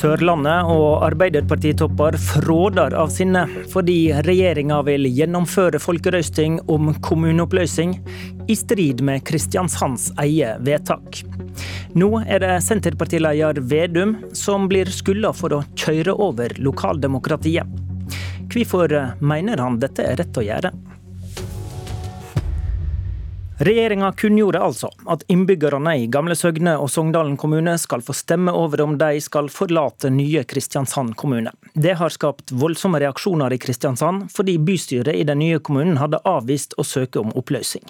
Sørlandet og Arbeiderpartitopper fråder av sinne fordi regjeringa vil gjennomføre folkerøysting om kommuneoppløsning i strid med Kristiansands eie vedtak. Nå er det Senterpartileder Vedum som blir skylda for å kjøre over lokaldemokratiet. Hvorfor mener han dette er rett å gjøre? Regjeringa kunngjorde altså at innbyggerne i Gamle Søgne og Sogndalen kommune skal få stemme over om de skal forlate nye Kristiansand kommune. Det har skapt voldsomme reaksjoner i Kristiansand, fordi bystyret i den nye kommunen hadde avvist å søke om oppløsning.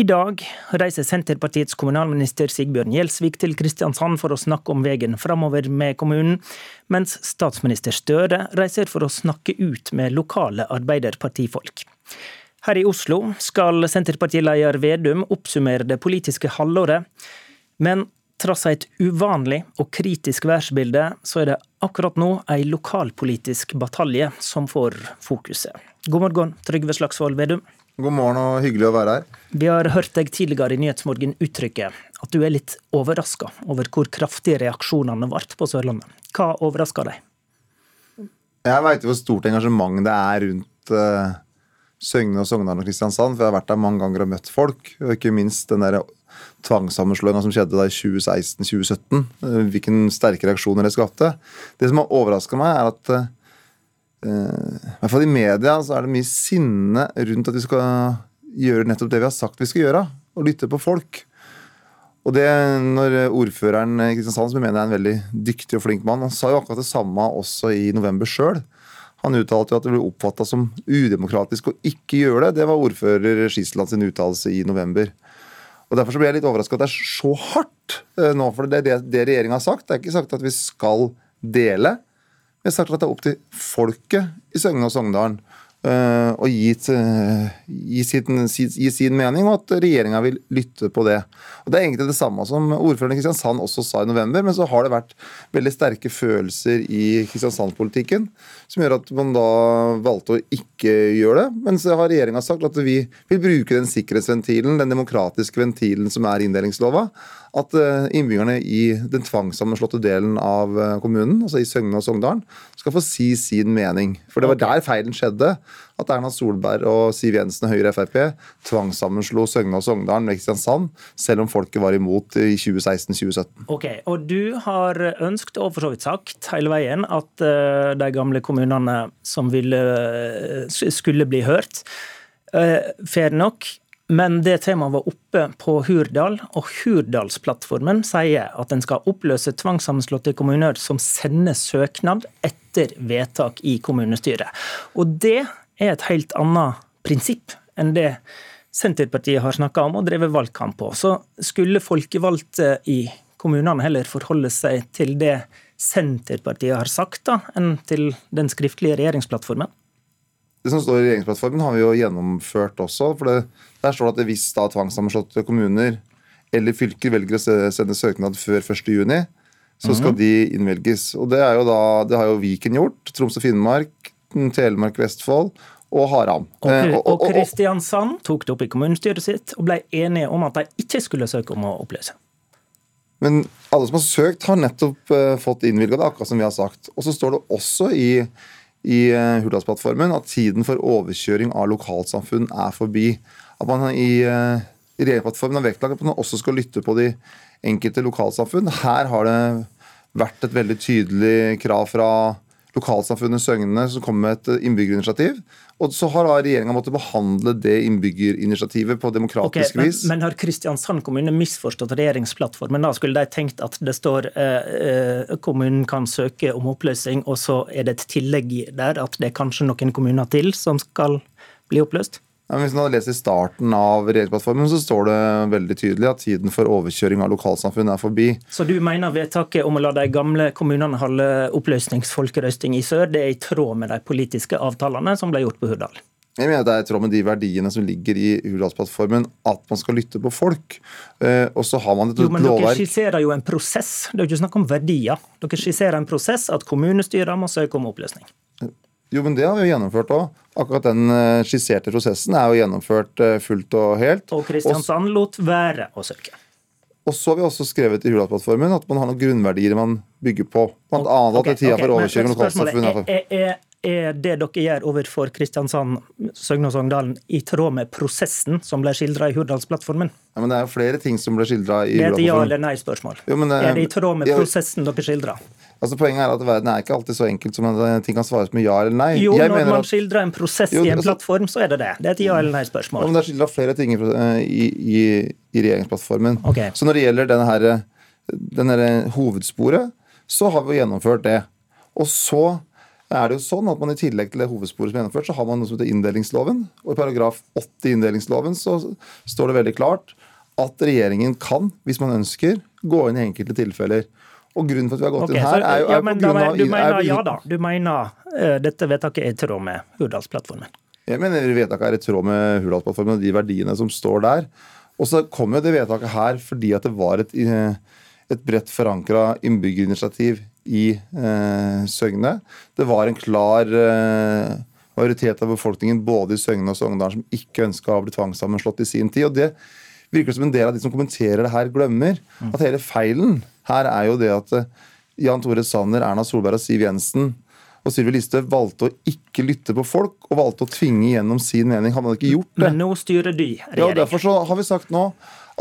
I dag reiser Senterpartiets kommunalminister Sigbjørn Gjelsvik til Kristiansand for å snakke om veien framover med kommunen, mens statsminister Støre reiser for å snakke ut med lokale arbeiderpartifolk. Her i Oslo skal Senterpartileder Vedum oppsummere det politiske halvåret. Men trass et uvanlig og kritisk værsbilde, så er det akkurat nå ei lokalpolitisk batalje som får fokuset. God morgen, Trygve Slagsvold Vedum. God morgen og hyggelig å være her. Vi har hørt deg tidligere i Nyhetsmorgen uttrykke at du er litt overraska over hvor kraftige reaksjonene ble på Sørlandet. Hva overraska deg? Jeg veit hvor stort engasjement det er rundt uh, Søgne og Sogndal og Kristiansand, for jeg har vært der mange ganger og møtt folk. Og ikke minst den der tvangssammenslåinga som skjedde da i 2016-2017. Eh, hvilken sterke reaksjoner det skapte. Det som har overraska meg, er at uh, i hvert fall i media så er det mye sinne rundt at vi skal gjøre nettopp det vi har sagt vi skal gjøre. Og lytte på folk. Og det når ordføreren i Kristiansand, som jeg mener er en veldig dyktig og flink mann, han sa jo akkurat det samme også i november sjøl. Han uttalte jo at det ble oppfatta som udemokratisk å ikke gjøre det. Det var ordfører Skisland sin uttalelse i november. Og Derfor så ble jeg litt overraska at det er så hardt eh, nå. For det er det, det regjeringa har sagt. Det er ikke sagt at vi skal dele. Vi har sagt at det er opp til folket i Søgne og Sogndalen og gi, gi, sin, gi, sin, mening, og at regjeringa vil lytte på det. Og Det er egentlig det samme som ordføreren i Kristiansand også sa i november, men så har det vært veldig sterke følelser i Kristiansand-politikken som gjør at man da valgte å ikke gjøre det. Men så har regjeringa sagt at vi vil bruke den sikkerhetsventilen, den demokratiske ventilen som er inndelingsslova at eh, innbyggerne i den tvangssammenslåtte delen av eh, kommunen, altså i Søgne og Sogndalen, skal få si sin mening. For det var der feilen skjedde. At Erna Solberg og Siv Jensen og Høyre Frp tvangsammenslo Søgne og Sogndalen med Kristiansand, selv om folket var imot i 2016-2017. Ok, Og du har ønsket, og for så vidt sagt hele veien, at eh, de gamle kommunene som ville, skulle bli hørt, fair nok men det temaet var oppe på Hurdal, og Hurdalsplattformen sier at en skal oppløse tvangssammenslåtte kommuner som sender søknad etter vedtak i kommunestyret. Og det er et helt annet prinsipp enn det Senterpartiet har snakka om og drevet valgkamp på. Så skulle folkevalgte i kommunene heller forholde seg til det Senterpartiet har sagt, da, enn til den skriftlige regjeringsplattformen? Det som står i regjeringsplattformen, har vi jo gjennomført også. for det, Der står det at hvis da tvangssammenslåtte kommuner eller fylker velger å sende søknad før 1.6, så skal mm. de innvelges. Og Det er jo da, det har jo Viken gjort. Troms og Finnmark, Telemark, Vestfold og Haram. Og, og, Kristiansand tok det opp i kommunestyret sitt og ble enige om at de ikke skulle søke om å oppløse. Men alle som har søkt, har nettopp uh, fått innvilga det, akkurat som vi har sagt. Og så står det også i i eh, Hurdalsplattformen at tiden for overkjøring av lokalsamfunn er forbi. At man i, eh, i regjeringsplattformen har vektlagt at man også skal lytte på de enkelte lokalsamfunn. Her har det vært et veldig tydelig krav fra lokalsamfunnet Søgne som kom med et innbyggerinitiativ. Og så har regjeringa måttet behandle det innbyggerinitiativet på demokratisk okay, vis. Men har Kristiansand kommune misforstått regjeringsplattformen? Da skulle de tenkt at det står eh, eh, kommunen kan søke om oppløsning, og så er det et tillegg der at det er kanskje noen kommuner til som skal bli oppløst? Hvis man leser starten av regjeringsplattformen, så står det veldig tydelig at tiden for overkjøring av lokalsamfunn er forbi. Så du mener vedtaket om å la de gamle kommunene holde oppløsningsfolkerøsting i sør, det er i tråd med de politiske avtalene som ble gjort på Hurdal? Jeg mener det er i tråd med de verdiene som ligger i Hurdalsplattformen, at man skal lytte på folk. Eh, og så har man et jo, men lovverk Dere skisserer jo en prosess. Det er jo ikke snakk om verdier. Dere skisserer en prosess at kommunestyret må søke om oppløsning. Jo, men det har vi jo gjennomført òg. Akkurat den eh, skisserte prosessen er jo gjennomført eh, fullt og helt. Og Kristiansand lot være å søke. Og så har vi også skrevet i Hurdalsplattformen at man har noen grunnverdier man bygger på. Blant annet at det er tida okay, for overkjøring av er, er, er, det dere gjør overfor Kristiansand, Søgne og Sogndalen, i tråd med prosessen som ble skildra i Hurdalsplattformen? Ja, men det er jo flere ting som ble skildra i Det er et ja eller nei-spørsmål. Eh, Er det i tråd med ja, prosessen dere skildrer? Altså, poenget er at verden er ikke alltid så enkelt som at ting kan svares med ja eller nei. Jo, Jeg når man at- skildrer en prosess Jo, i en altså- plattform, så er det det. Det er et ja eller nei-spørsmål. men Det er skildra flere ting i, i, i, i regjeringsplattformen. Okay. Så når det gjelder denne, her, denne her hovedsporet, så har vi jo gjennomført det. Og så er det jo sånn at man i tillegg til det hovedsporet som er gjennomført, så har man noe som heter inndelingsloven. Og i paragraf 8 i inndelingsloven så står det veldig klart at regjeringen kan, hvis man ønsker, gå inn i enkelte tilfeller. Og grunnen for at vi har gått okay, inn her, er jo ja, men av du er mener ja da. Du mener eh, dette vedtaket er i tråd med Hurdalsplattformen? Jeg mener vedtaket er i tråd med Hurdalsplattformen og de verdiene som står der. Og så kom jo det vedtaket her fordi at det var et, eh, et bredt forankra innbyggerinitiativ i eh, Søgne. Det var en klar eh, majoritet av befolkningen både i Søgne og Sogndal som ikke ønska å bli tvangssammenslått i sin tid. og det virker som en del av de som kommenterer det her, glemmer at hele feilen her er jo det at eh, Jan Tore Sanner, Erna Solberg og Siv Jensen og Sylvi Listhaug valgte å ikke lytte på folk og valgte å tvinge gjennom sin mening. Han Hadde ikke gjort det. Men nå styrer de Ja, regjering. Derfor så har vi sagt nå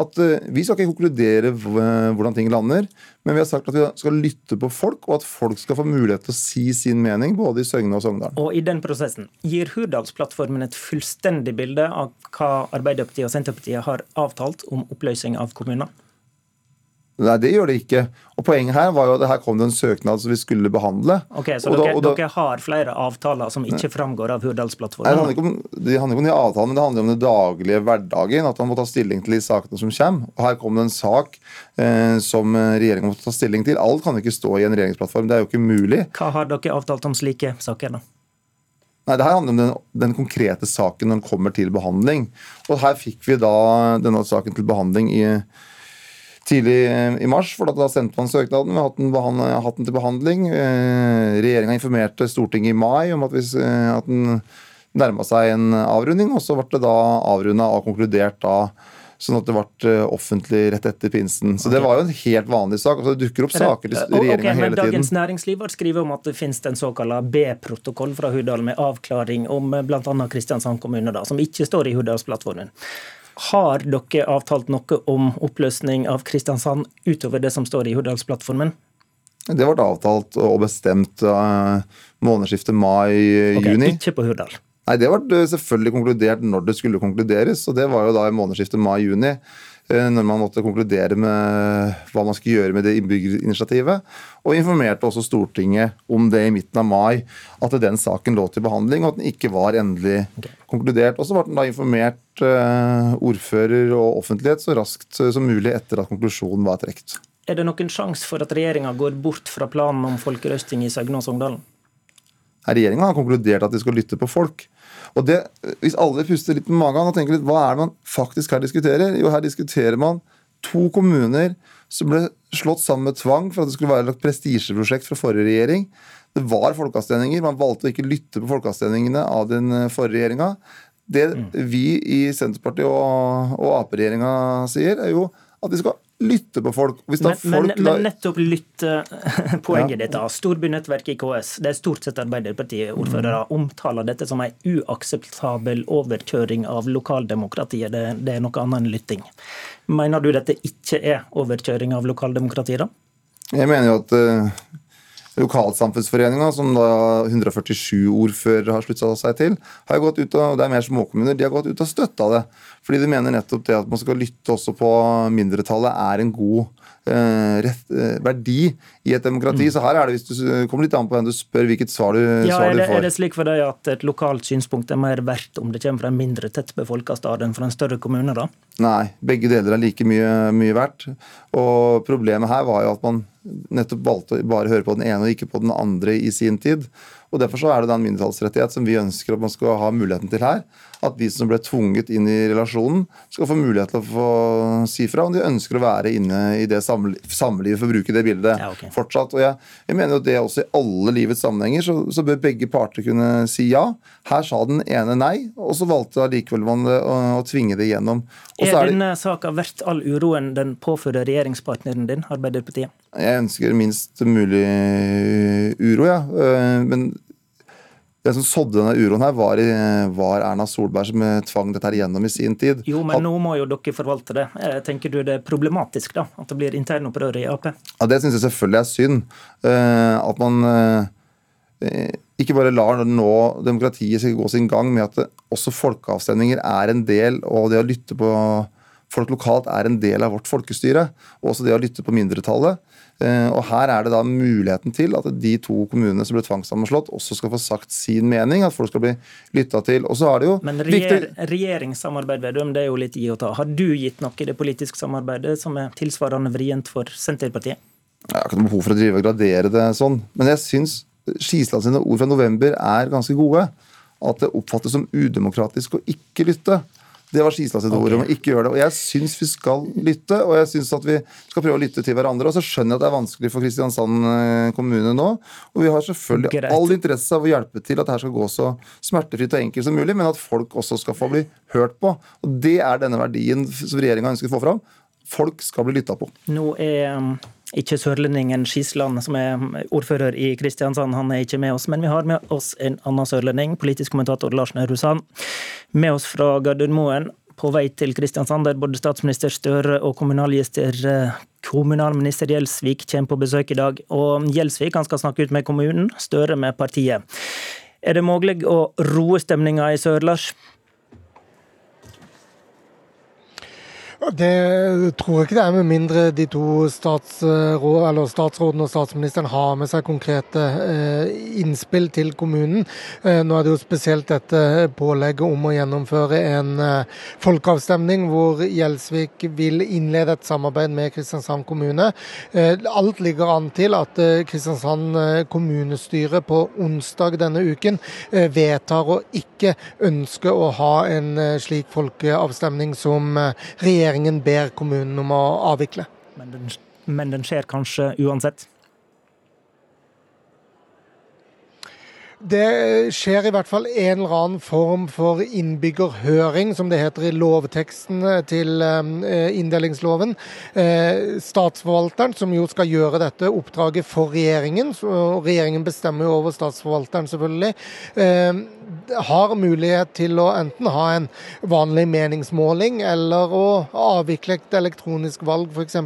at eh, vi skal ikke konkludere hvordan ting lander, men vi har sagt at vi skal lytte på folk, og at folk skal få mulighet til å si sin mening, både i Søgne og Sogndal. Og i den prosessen, gir Hurdalsplattformen et fullstendig bilde av hva Arbeiderpartiet og Senterpartiet har avtalt om oppløsning av kommuner? Nei, det gjør det ikke. Og Poenget her var jo at her kom det en søknad som vi skulle behandle. Ok, Så da- dere, og da- dere har flere avtaler som ikke framgår av Hurdalsplattformen? det handler ikke om, det handler ikke om de avtalene, men det handler om den daglige hverdagen. At man må ta stilling til de sakene som kommer. Og Her kom det en sak eh, som regjeringa må ta stilling til. Alt kan ikke stå i en regjeringsplattform. Det er jo ikke mulig. Hva har dere avtalt om slike saker, da? Nei, Det her handler om den, den konkrete saken når den kommer til behandling. Og Her fikk vi da denne saken til behandling i tidlig eh, i mars, for da, sendte man søknaden. Vi har hatt den, behand, hatt den til behandling. Eh, Regjeringa informerte Stortinget i mai om at, eh, at den nærma seg en avrunding, og så ble det da avrunda og konkludert da. Sånn at det ble eh, offentlig rett etter pinsen. Så det var jo en helt vanlig sak. Altså, det dukker opp saker til Eh, regjeringa men hele tiden. Dagens Næringsliv har skrevet om at det finnes en såkalt B-protokoll fra Hurdal med avklaring om bl.a. Kristiansand kommune, da, som ikke står i Hurdalsplattformen. Har dere avtalt noe om oppløsning av Kristiansand utover det som står i Hurdalsplattformen? Det ble avtalt og bestemt uh, månedsskiftet mai-juni. Okay, ikke på Hurdal. Nei, Det ble selvfølgelig konkludert når det skulle konkluderes, og det var jo da i månedsskiftet mai-juni. Eh, Når man måtte konkludere med hva man skulle gjøre med det innbyggerinitiativet. Og informerte også Stortinget om det i midten av mai, at den saken lå til behandling, og at den ikke var endelig konkludert. Og så ble den da informert eh, ordfører og offentlighet så raskt som mulig etter at konklusjonen var trukket. Er det noen sjanse for at regjeringa går bort fra planen om folkerøsting i Søgne og Sogndalen? Regjeringa har konkludert at de skal lytte på folk. Og det, Hvis alle puster litt med magen og tenker litt, hva er det man faktisk her diskuterer? Jo, her diskuterer man to kommuner som ble slått sammen med tvang for at det skulle være et prestisjeprosjekt fra forrige regjering. Det var folkeavstemninger. Man valgte å ikke lytte på folkeavstemningene av den eh, forrige regjeringa. Det vi i Senterpartiet og, og Ap-regjeringa sier, er jo at vi skal lytte på folk. Men, men, folk men nettopp lytte poenget ditt. da. Storbynettverket i KS, det er stort sett Arbeiderpartiet-ordførere, Mm. omtaler dette som en uakseptabel overkjøring av lokaldemokratiet. Det, det er noe annet enn lytting. Mener du dette ikke er overkjøring av lokaldemokratiet, da? Jeg mener jo at uh, Lokalsamfunnsforeninga, som da 147 ordførere har slutta seg til, har gått ut og, det er mer småkommuner, de har gått ut og støtta det. Fordi de mener nettopp det at man skal lytte også på mindretallet, er en god rett, eh, verdi i et demokrati. Så her er det, hvis du kommer litt an på hvem du spør, hvilket svar du, Ja, svar er, du det, får. er det slik for deg at et lokalt synspunkt er mer verdt om det kommer fra en mindre tettbefolka stad enn fra en større kommune, da? Nei, begge deler er like mye, mye verdt. Og problemet her var jo at man nettopp valgte å bare høre på den ene og ikke på den andre i sin tid. Og Derfor så er det da en mindretallsrettighet som vi ønsker at man skal ha muligheten til her. At de som ble tvunget inn i relasjonen, skal få mulighet til å få si fra om de ønsker å være inne i det samlivet, for å bruke det bildet ja, okay. fortsatt. Og jeg, jeg, mener jo det også i alle livets sammenhenger, så, så, bør begge parter kunne si ja. Her sa den ene nei, og så valgte allikevel man det, å, å, tvinge det igjennom. er, er denne saka verdt all uroen den påfører regjeringspartneren din, Arbeiderpartiet? Jeg ønsker minst mulig uro, ja. Eh, men det som sådde denne uroen her, var, var, Erna Solberg som tvang dette her gjennom i sin tid. Jo, men nå må jo dere forvalte det. Tenker du det er problematisk da, at det blir internopprør i Ap? Ja, Det syns jeg selvfølgelig er synd. Eh, at man eh, ikke bare lar nå demokratiet gå sin gang med at også folkeavstemninger er en del, og det å lytte på folk lokalt er en del av vårt folkestyre. Og også det å lytte på mindretallet. Eh, og Her er det da muligheten til at de to kommunene som ble tvangssammenslått, også skal få sagt sin mening. At folk skal bli lytta til. Og så er det jo Men regjer, regjeringssamarbeid Vedum, det er jo litt gi og ta. Har du gitt noe i det politiske samarbeidet som er tilsvarende vrient for Senterpartiet? Jeg har ikke noe behov for å drive og gradere det sånn. Men jeg syns Skisland sine ord fra november er ganske gode. At det oppfattes som udemokratisk å ikke lytte. Det var Skistad sitt ord om å ikke gjøre det. Og jeg syns vi skal lytte, og jeg syns at vi skal prøve å lytte til hverandre. Og så skjønner jeg at det er vanskelig for Kristiansand eh, kommune nå. Og vi har selvfølgelig Greit. all interesse av å hjelpe til at dette skal gå så smertefritt og enkelt som mulig, men at folk også skal få bli hørt på. Og det er denne verdien som regjeringa ønsker å få fram. Folk skal bli lytta på. Nå er um, ikke sørlendingen Skisland, som er ordfører i Kristiansand, han er ikke med oss. Men vi har med oss en annen sørlending, politisk kommentator Lars Nehru Sand. Med oss fra Gardermoen på vei til Kristiansand, der både statsminister Støre og kommunalminister, eh, kommunalminister Gjelsvik kommer på besøk i dag. Og Gjelsvik han skal snakke ut med kommunen, Støre med partiet. Er det mulig å roe stemninga i sør, Lars? Det tror jeg ikke det er, med mindre de to statsråd, statsrådene og statsministeren har med seg konkrete eh, innspill til kommunen. Eh, nå er det jo spesielt dette pålegget om å gjennomføre en eh, folkeavstemning hvor Gjelsvik vil innlede et samarbeid med Kristiansand kommune. Alt ligger an til at Kristiansand kommunestyre på onsdag denne uken vedtar å ikke ønske å ha en slik folkeavstemning som regjeringen regjeringen ber kommunen om å avvikle. Men den, men den skjer kanskje uansett? Det skjer i hvert fall en eller annen form for innbyggerhøring, som det heter i lovteksten til eh, inndelingsloven. Eh, statsforvalteren, som jo skal gjøre dette oppdraget for regjeringen, og regjeringen bestemmer jo over statsforvalteren selvfølgelig, eh, har mulighet til å enten ha en vanlig meningsmåling eller å avvikle et elektronisk valg f.eks.,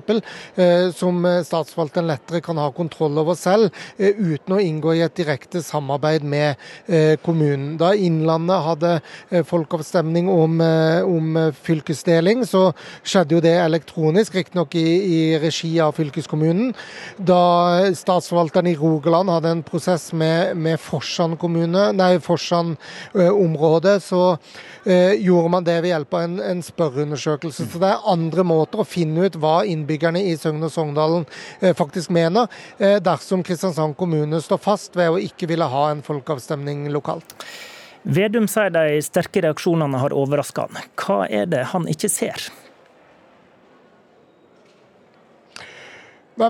som statsforvalteren lettere kan ha kontroll over selv, uten å inngå i et direkte samarbeid samarbeid med eh, kommunen. Da Innlandet hadde eh, folkeavstemning om, eh, om fylkesdeling, så skjedde jo det elektronisk, riktignok i, i regi av fylkeskommunen. Da statsforvalteren i Rogaland hadde en prosess med, med Forsand kommune, nei, Forsand område, så eh, gjorde man det ved hjelp av en, en, spørreundersøkelse. Så det er andre måter å finne ut hva innbyggerne i Søgne og Sogndalen eh, faktisk mener, eh, dersom Kristiansand kommune står fast ved å ikke ville ha en folkeavstemning lokalt. Vedum sier de sterke reaksjonene har overraska han. Hva er det han ikke ser?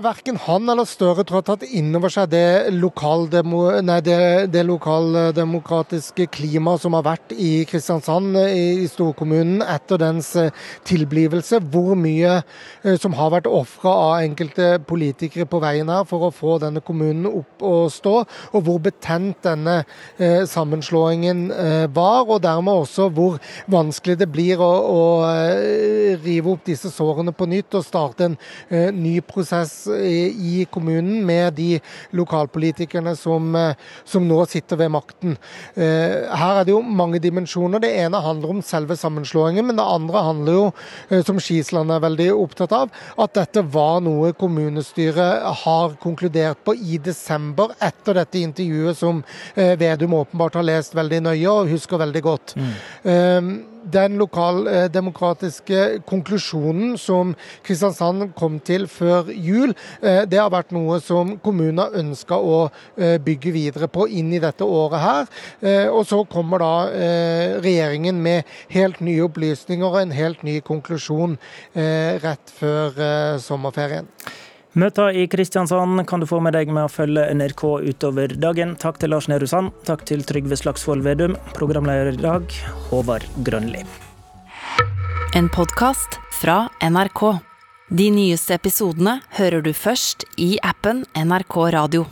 Verken han eller Støre tror jeg har tatt inn over seg det, lokaldemo, nei, det, det lokaldemokratiske klimaet som har vært i Kristiansand, i storkommunen, etter dens eh, tilblivelse. Hvor mye eh, som har vært ofra av enkelte politikere på veien her for å få denne kommunen opp og stå, og hvor betent denne eh, sammenslåingen var. Og dermed også hvor vanskelig det blir å, å rive opp disse sårene på nytt og starte en ny prosess i kommunen med de lokalpolitikerne som, eh, som nå sitter ved makten. Eh, her er det jo mange dimensjoner. Det ene handler om selve sammenslåingen, men det andre handler jo, eh, som Skisland er veldig opptatt av, at dette var noe kommunestyret har konkludert på i desember, etter dette intervjuet som Vedum åpenbart har lest veldig nøye og husker veldig godt. Mm. Den lokaldemokratiske konklusjonen som Kristiansand kom til før jul, det har vært noe som kommunen har ønska å bygge videre på inn i dette året her. Og så kommer da regjeringen med helt nye opplysninger og en helt ny konklusjon rett før sommerferien. Møter i Kristiansand kan du få med deg med å følge NRK utover dagen. Takk til Lars Nehru Sand. Takk til Trygve Slagsvold Vedum. Programleder i dag, Håvard Grønli. En podkast fra NRK. De nyeste episodene hører du først i appen NRK Radio.